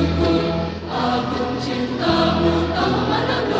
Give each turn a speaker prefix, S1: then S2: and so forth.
S1: Tuhan, agung cintamu tak memandang